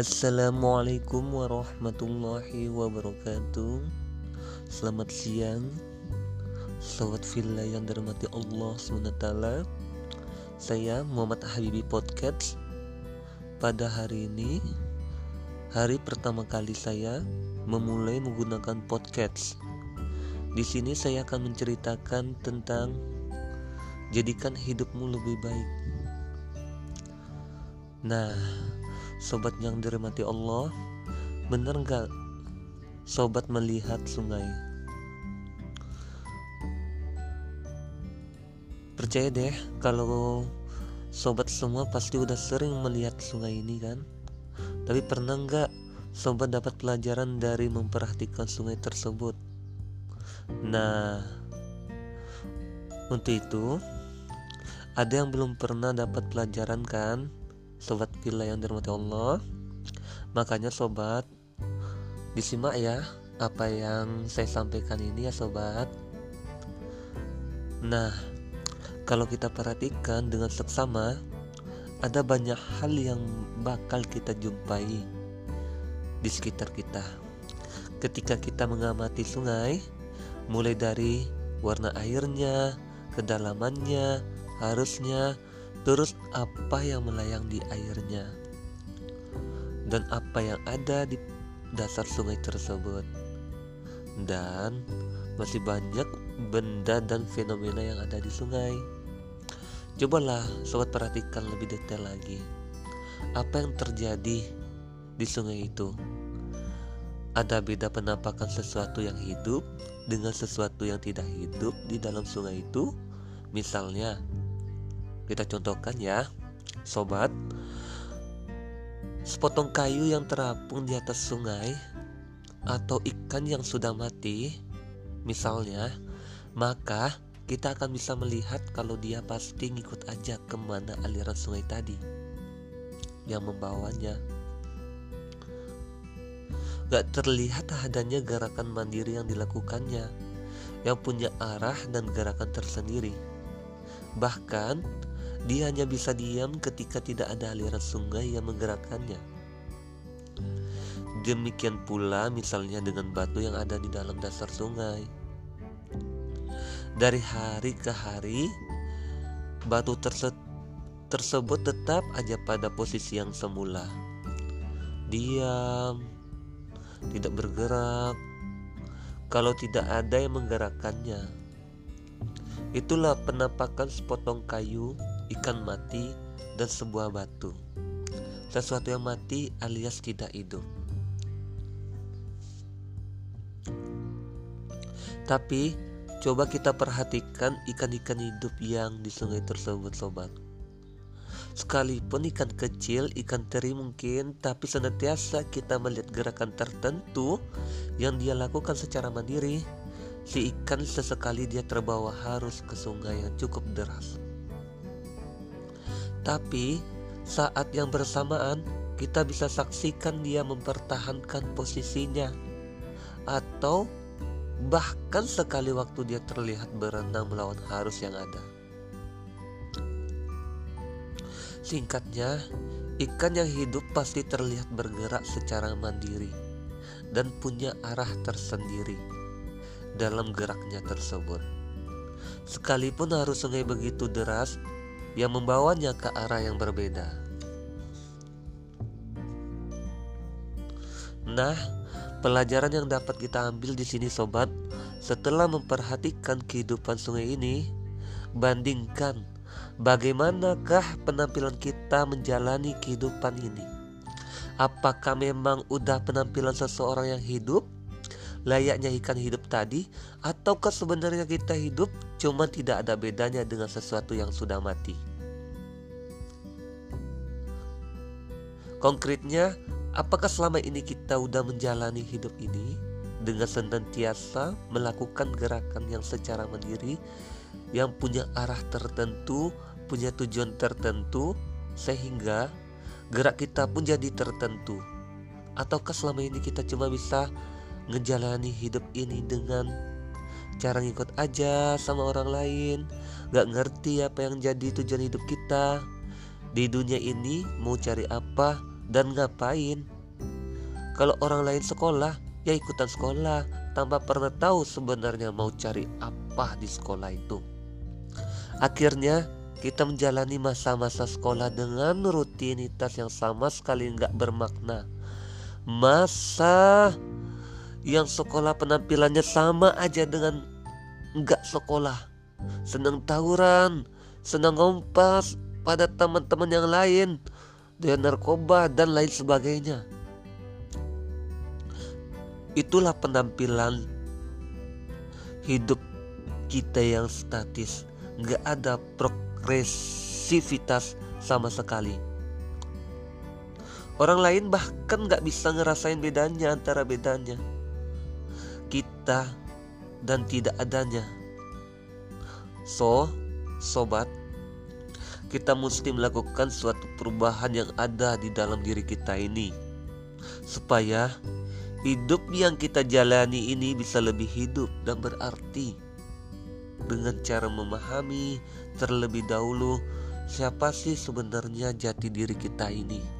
Assalamualaikum warahmatullahi wabarakatuh. Selamat siang. Selamat villa yang dirahmati Allah SWT. Saya Muhammad Habibi Podcast. Pada hari ini Hari pertama kali saya memulai menggunakan podcast. Di sini saya akan menceritakan tentang Jadikan hidupmu lebih baik. Nah, Sobat yang dirahmati Allah Bener nggak Sobat melihat sungai? Percaya deh kalau Sobat semua pasti udah sering melihat sungai ini kan? Tapi pernah nggak Sobat dapat pelajaran dari memperhatikan sungai tersebut? Nah Untuk itu Ada yang belum pernah dapat pelajaran kan sobat villa yang dirahmati Allah. Makanya sobat disimak ya apa yang saya sampaikan ini ya sobat. Nah kalau kita perhatikan dengan seksama ada banyak hal yang bakal kita jumpai di sekitar kita. Ketika kita mengamati sungai mulai dari warna airnya kedalamannya harusnya Terus apa yang melayang di airnya? Dan apa yang ada di dasar sungai tersebut? Dan masih banyak benda dan fenomena yang ada di sungai. Cobalah sobat perhatikan lebih detail lagi. Apa yang terjadi di sungai itu? Ada beda penampakan sesuatu yang hidup dengan sesuatu yang tidak hidup di dalam sungai itu? Misalnya kita contohkan ya, sobat. Sepotong kayu yang terapung di atas sungai atau ikan yang sudah mati, misalnya, maka kita akan bisa melihat kalau dia pasti ngikut aja ke mana aliran sungai tadi yang membawanya. Gak terlihat adanya gerakan mandiri yang dilakukannya, yang punya arah dan gerakan tersendiri. Bahkan dia hanya bisa diam ketika tidak ada aliran sungai yang menggerakkannya. Demikian pula misalnya dengan batu yang ada di dalam dasar sungai. Dari hari ke hari, batu terse tersebut tetap aja pada posisi yang semula. Diam, tidak bergerak. Kalau tidak ada yang menggerakkannya, itulah penampakan sepotong kayu ikan mati, dan sebuah batu. Sesuatu yang mati alias tidak hidup. Tapi coba kita perhatikan ikan-ikan hidup yang di sungai tersebut sobat. Sekalipun ikan kecil, ikan teri mungkin, tapi senantiasa kita melihat gerakan tertentu yang dia lakukan secara mandiri. Si ikan sesekali dia terbawa harus ke sungai yang cukup deras. Tapi saat yang bersamaan kita bisa saksikan dia mempertahankan posisinya atau bahkan sekali waktu dia terlihat berenang melawan arus yang ada. Singkatnya, ikan yang hidup pasti terlihat bergerak secara mandiri dan punya arah tersendiri dalam geraknya tersebut. Sekalipun arus sungai begitu deras, yang membawanya ke arah yang berbeda. Nah, pelajaran yang dapat kita ambil di sini sobat, setelah memperhatikan kehidupan sungai ini, bandingkan bagaimanakah penampilan kita menjalani kehidupan ini. Apakah memang udah penampilan seseorang yang hidup layaknya ikan hidup tadi ataukah sebenarnya kita hidup cuma tidak ada bedanya dengan sesuatu yang sudah mati Konkretnya, apakah selama ini kita udah menjalani hidup ini dengan senantiasa melakukan gerakan yang secara mandiri yang punya arah tertentu, punya tujuan tertentu sehingga gerak kita pun jadi tertentu? Ataukah selama ini kita cuma bisa ngejalani hidup ini dengan cara ngikut aja sama orang lain Gak ngerti apa yang jadi tujuan hidup kita Di dunia ini mau cari apa dan ngapain. Kalau orang lain sekolah, ya ikutan sekolah tanpa pernah tahu sebenarnya mau cari apa di sekolah itu. Akhirnya kita menjalani masa-masa sekolah dengan rutinitas yang sama sekali nggak bermakna. Masa yang sekolah penampilannya sama aja dengan nggak sekolah. Senang tawuran, senang ngompas pada teman-teman yang lain, dengan narkoba dan lain sebagainya. Itulah penampilan hidup kita yang statis, nggak ada progresivitas sama sekali. Orang lain bahkan nggak bisa ngerasain bedanya antara bedanya kita dan tidak adanya. So, sobat, kita mesti melakukan suatu perubahan yang ada di dalam diri kita ini, supaya Hidup yang kita jalani ini bisa lebih hidup dan berarti dengan cara memahami terlebih dahulu siapa sih sebenarnya jati diri kita ini.